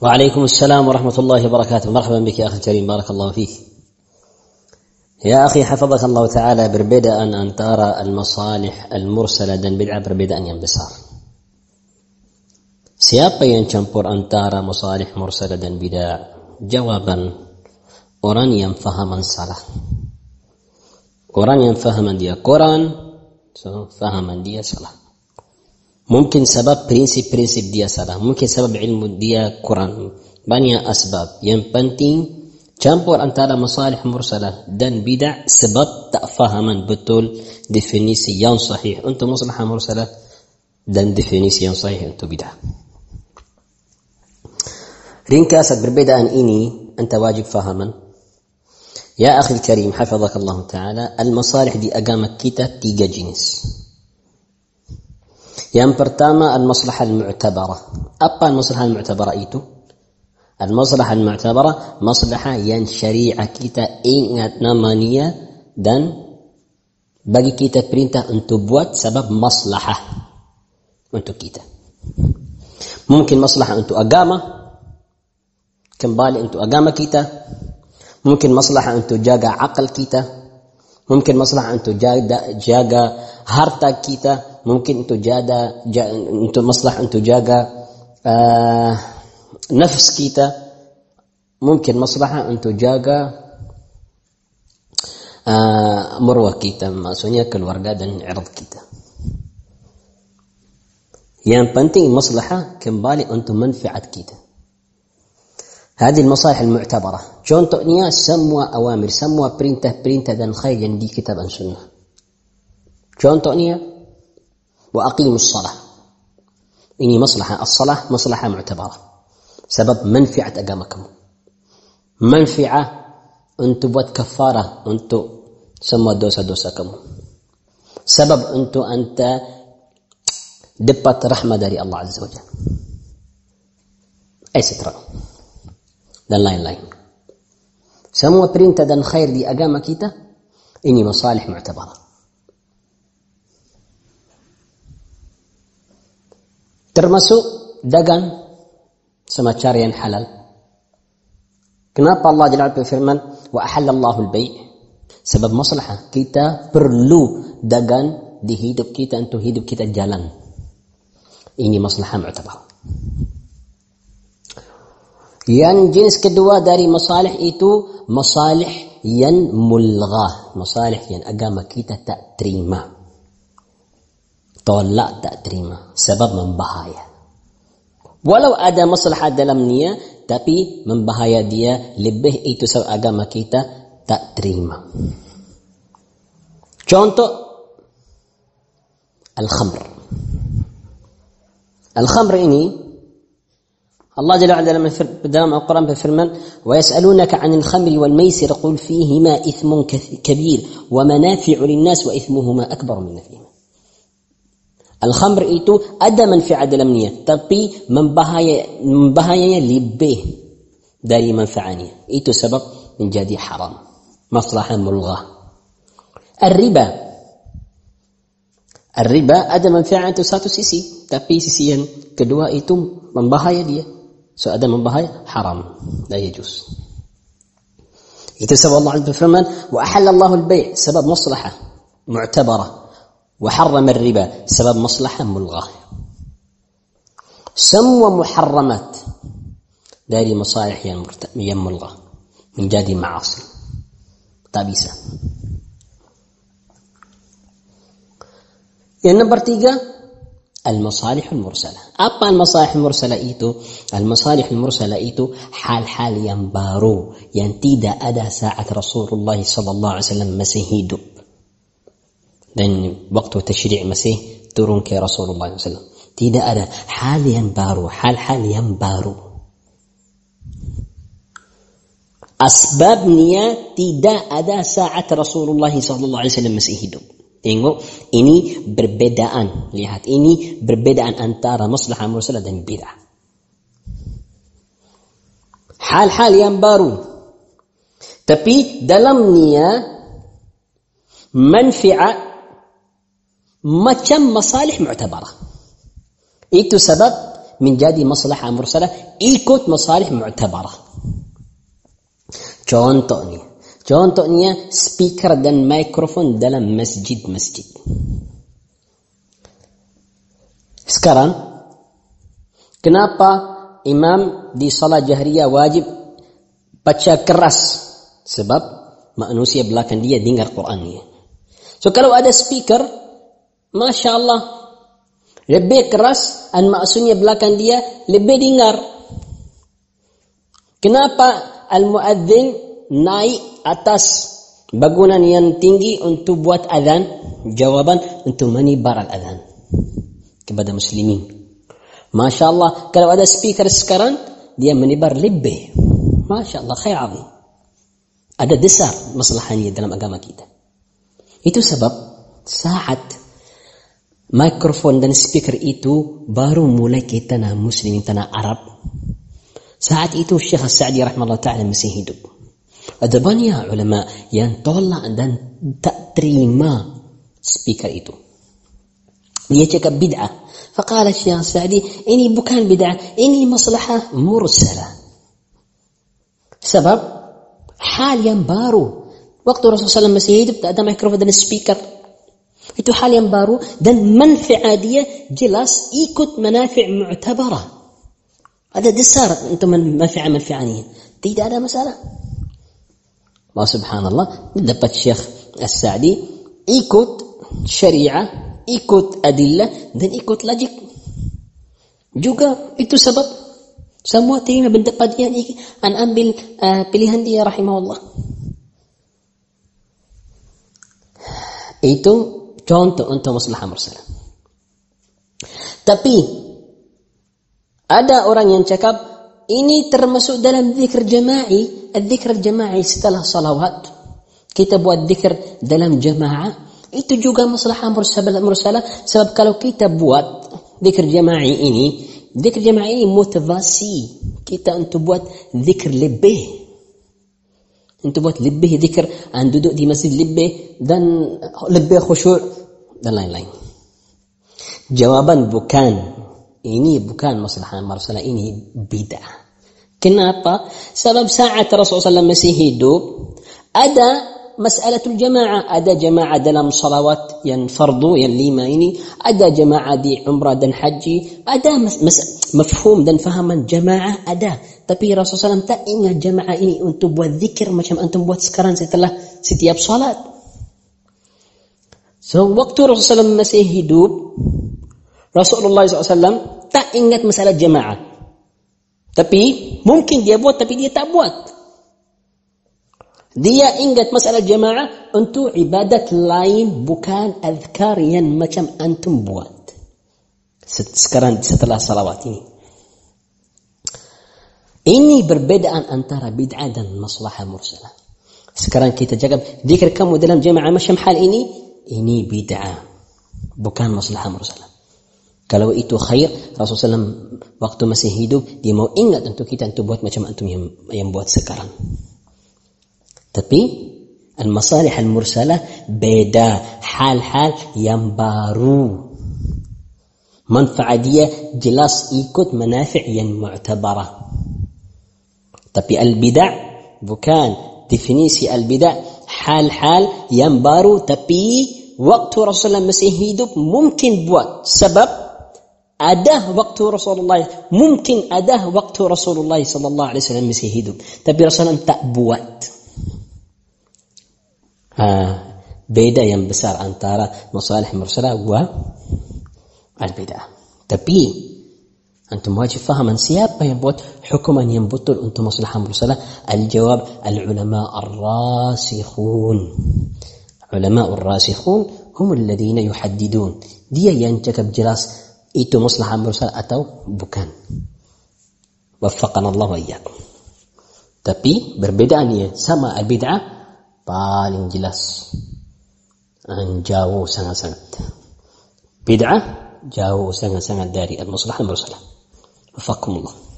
وعليكم السلام ورحمة الله وبركاته. مرحبا بك يا أخي الكريم. بارك الله فيك. يا أخي حفظك الله تعالى بربدا أن, أن ترى المصالح المرسلة دن بدعة بربدا أن ينبصر سياق ينشنبور أن ترى مصالح مرسلة دن بدعة؟ جوابا أوران ينفهم صلاة أوران ينفهم دي قرآن فهم دي صلاة ممكن سبب برنسيب برنسيب دي سلا ممكن سبب علم دي قران بانيا اسباب ين بانتين تشامبور انت على مصالح مرسله دن بدع سبب تفهما بتول ديفينيسيون صحيح انت مصلحه مرسله دن ديفينيسيون صحيح انت بدع رين كاسد بالبدع ان اني انت واجب فهما يا أخي الكريم حفظك الله تعالى المصالح دي اقامت كتاب تيجا جنس Yang pertama al-maslahah al-mu'tabarah. Apa al-maslahah al-mu'tabarah itu? Al-maslahah al-mu'tabarah, maslahah yang syariah kita ingat namanya dan bagi kita perintah untuk buat sebab maslahah untuk kita. Mungkin maslahah untuk agama, kembali untuk agama kita mungkin masalah untuk jaga akal kita mungkin masalah untuk jaga jaga harta kita ممكن انتو جادا جا انتو مصلح انتو جاقا آه نفس كيتا. ممكن مصلحة انتو جاقا آه مروة كيتا. ما سونيك دن عرض كيتا. يعني بنتي مصلحة كمبالي انتو منفعة كيتا. هذه المصالح المعتبرة. شون تؤنيا سموا أوامر سموا برينته برينته دن خيجن دي كتابا سنة. شون تؤنيا وأقيموا الصلاة. إني مصلحة الصلاة مصلحة معتبرة. سبب منفعة أقامكم. منفعة أنتو بوت كفارة أنتو سموا دوسة دوسة كم سبب أنتو أنت دبت رحمة داري الله عز وجل. أي سترة. دان لاين لاين. سموا برينتا دان خير دي أقامكيتا إني مصالح معتبرة. Termasuk dagang sama yang halal. Kenapa Allah Jalla berfirman wa ahallallahu al-bai' sebab masalah kita perlu dagang di hidup kita untuk hidup kita jalan. Ini masalah mu'tabarah. Yang jenis kedua dari masalih itu masalih yang mulghah, masalih yang agama kita tak terima. Tolak tak terima sebab membahaya. Walau ada masalah dalam niat tapi membahaya dia lebih itu sebab agama kita tak terima. Contoh al-khamr. Al-khamr ini الله جل وعلا dalam Al-Quran berfirman ويسألونك عن الخمر والميسر قل فيهما إثم كبير ومنافع للناس وإثمهما أكبر من نفعهما Al-khamr itu ada manfaat dalamnya tapi membahaya membahayanya lebih dari manfaatnya itu sebab menjadi haram maslahah mulghah الربا الربا ada manfaat itu satu sisi tapi sisi yang kedua itu membahaya dia So ada membahaya haram. La yajuz. Itu sebab Allah berfirman, "Wa ahallallahu al-bay' sebab maslahah mu'tabarah وحرم الربا سبب مصلحة ملغاة. سموا محرمات داري مصالح ملغاة. من جادي معاصي. تابيسة Yang نمبر tiga, المصالح المرسلة. أبا المصالح المرسلة إيتو؟ المصالح المرسلة إيتو حال حال ينبارو. ينتيد أدا ساعة رسول الله صلى الله عليه وسلم مسيهي دب. Dan waktu tasyri' masih turun ke Rasulullah SAW tidak ada hal yang baru hal-hal yang baru asbabnya tidak ada saat Rasulullah wasallam masih hidup Tengok, ini berbedaan. Lihat, ini berbedaan antara masalah mursalah dan bid'ah. Hal-hal yang baru. Tapi dalamnya manfaat macam masalih mu'tabarah. Itu sebab menjadi maslahah mursalah ikut masalih mu'tabarah. Contohnya, contohnya speaker dan mikrofon dalam masjid-masjid. Sekarang, kenapa imam di salat jahriyah wajib baca keras? Sebab manusia belakang dia dengar Qurannya. So kalau ada speaker, Masya Allah, lebih keras dan maksudnya belakang dia lebih dengar. Kenapa al-muadzin naik atas bangunan yang tinggi untuk buat azan? Jawaban untuk menibar al-azan kepada muslimin. Masya Allah, kalau ada speaker sekarang, dia menibar lebih. Masya Allah, khair azim. Ada dasar masalahnya dalam agama kita. Itu sebab saat mikrofon dan speaker itu baru mulai ke tanah muslim, tanah Arab. Saat itu Syekh Sa'di rahimahullah ta'ala masih hidup. Ada banyak ulama yang tolak dan tak terima speaker itu. Dia cakap bid'ah. Faqala Syekh Sa'di, ini bukan bid'ah, ini maslahah mursalah. Sebab hal yang baru. Waktu Rasulullah SAW masih hidup tak ada mikrofon dan speaker. Itu hal yang baru dan manfaat dia jelas ikut manafi' mu'tabarah ada dasar untuk manfaat manfaatnya tidak ada masalah Allah subhanallah dapat Syekh As-Sa'di ikut syariah ikut adillah dan ikut logik. Juga itu sebab semua terima pendapat dia an ambil uh, pilihan dia rahimahullah. Itu contoh untuk masalah mursalah. Tapi ada orang yang cakap ini termasuk dalam zikr jama'i, zikr jama'i setelah salawat. Kita buat zikr dalam jamaah itu juga masalah mursalah sebab kalau kita buat zikir jama'i ini zikir jama'i ini motivasi kita untuk buat zikir lebih untuk buat lebih zikir dan duduk di masjid lebih dan lebih khusyuk dan lain-lain. Jawaban bukan. Ini bukan masalah masalah ini beda Kenapa? Sebab saat Rasulullah SAW masih hidup, ada masalah jamaah. Ada jamaah dalam salawat yang fardu, yang lima ini. Ada jamaah di umrah dan haji. Ada mafhum dan fahaman jamaah ada. Tapi Rasulullah SAW tak ingat jamaah ini untuk buat zikir macam antum buat sekarang setelah setiap salat. So waktu Rasulullah SAW masih hidup, Rasulullah SAW tak ingat masalah jamaah. Tapi mungkin dia buat tapi dia tak buat. Dia ingat masalah jamaah untuk ibadat lain bukan azkar yang macam antum buat. Sekarang setelah salawat ini. Ini perbedaan antara bid'ah dan maslahah mursalah. Sekarang kita cakap, zikir kamu dalam jamaah macam hal ini, ini bid'ah. Bukan maslahah mursalah. Kalau itu khair, Rasulullah SAW waktu masih hidup, dia mau ingat untuk kita untuk buat macam antum yang, yang buat sekarang. Tapi al-masalih al-mursalah beda hal-hal yang baru. Manfaat dia jelas ikut manafi' yang mu'tabarah. Tapi al-bid'ah bukan definisi al-bid'ah حال حال يام بارو تبي وقت رسول الله مسيح هيدوب ممكن بوات سبب أده وقت رسول الله ممكن أده وقت رسول الله صلى الله عليه وسلم مسيح هيدوب تبي رسول الله تأبوات آه بيدا يام أنتارا مصالح مرسلة و البدعة تبي antum wajib fahaman siapa yang buat hukuman yang betul untuk masalah mursalah? Al-jawab al-ulama ar-rasikhun. Ulama ar-rasikhun hum alladhina yuhaddidun. Dia yang cakap jelas itu masalah mursalah atau bukan. Waffaqana Allah wa iyyakum. Tapi berbedaannya sama al-bid'ah paling jelas jauh sangat-sangat bid'ah jauh sangat-sangat dari al-mursalah وفقكم الله.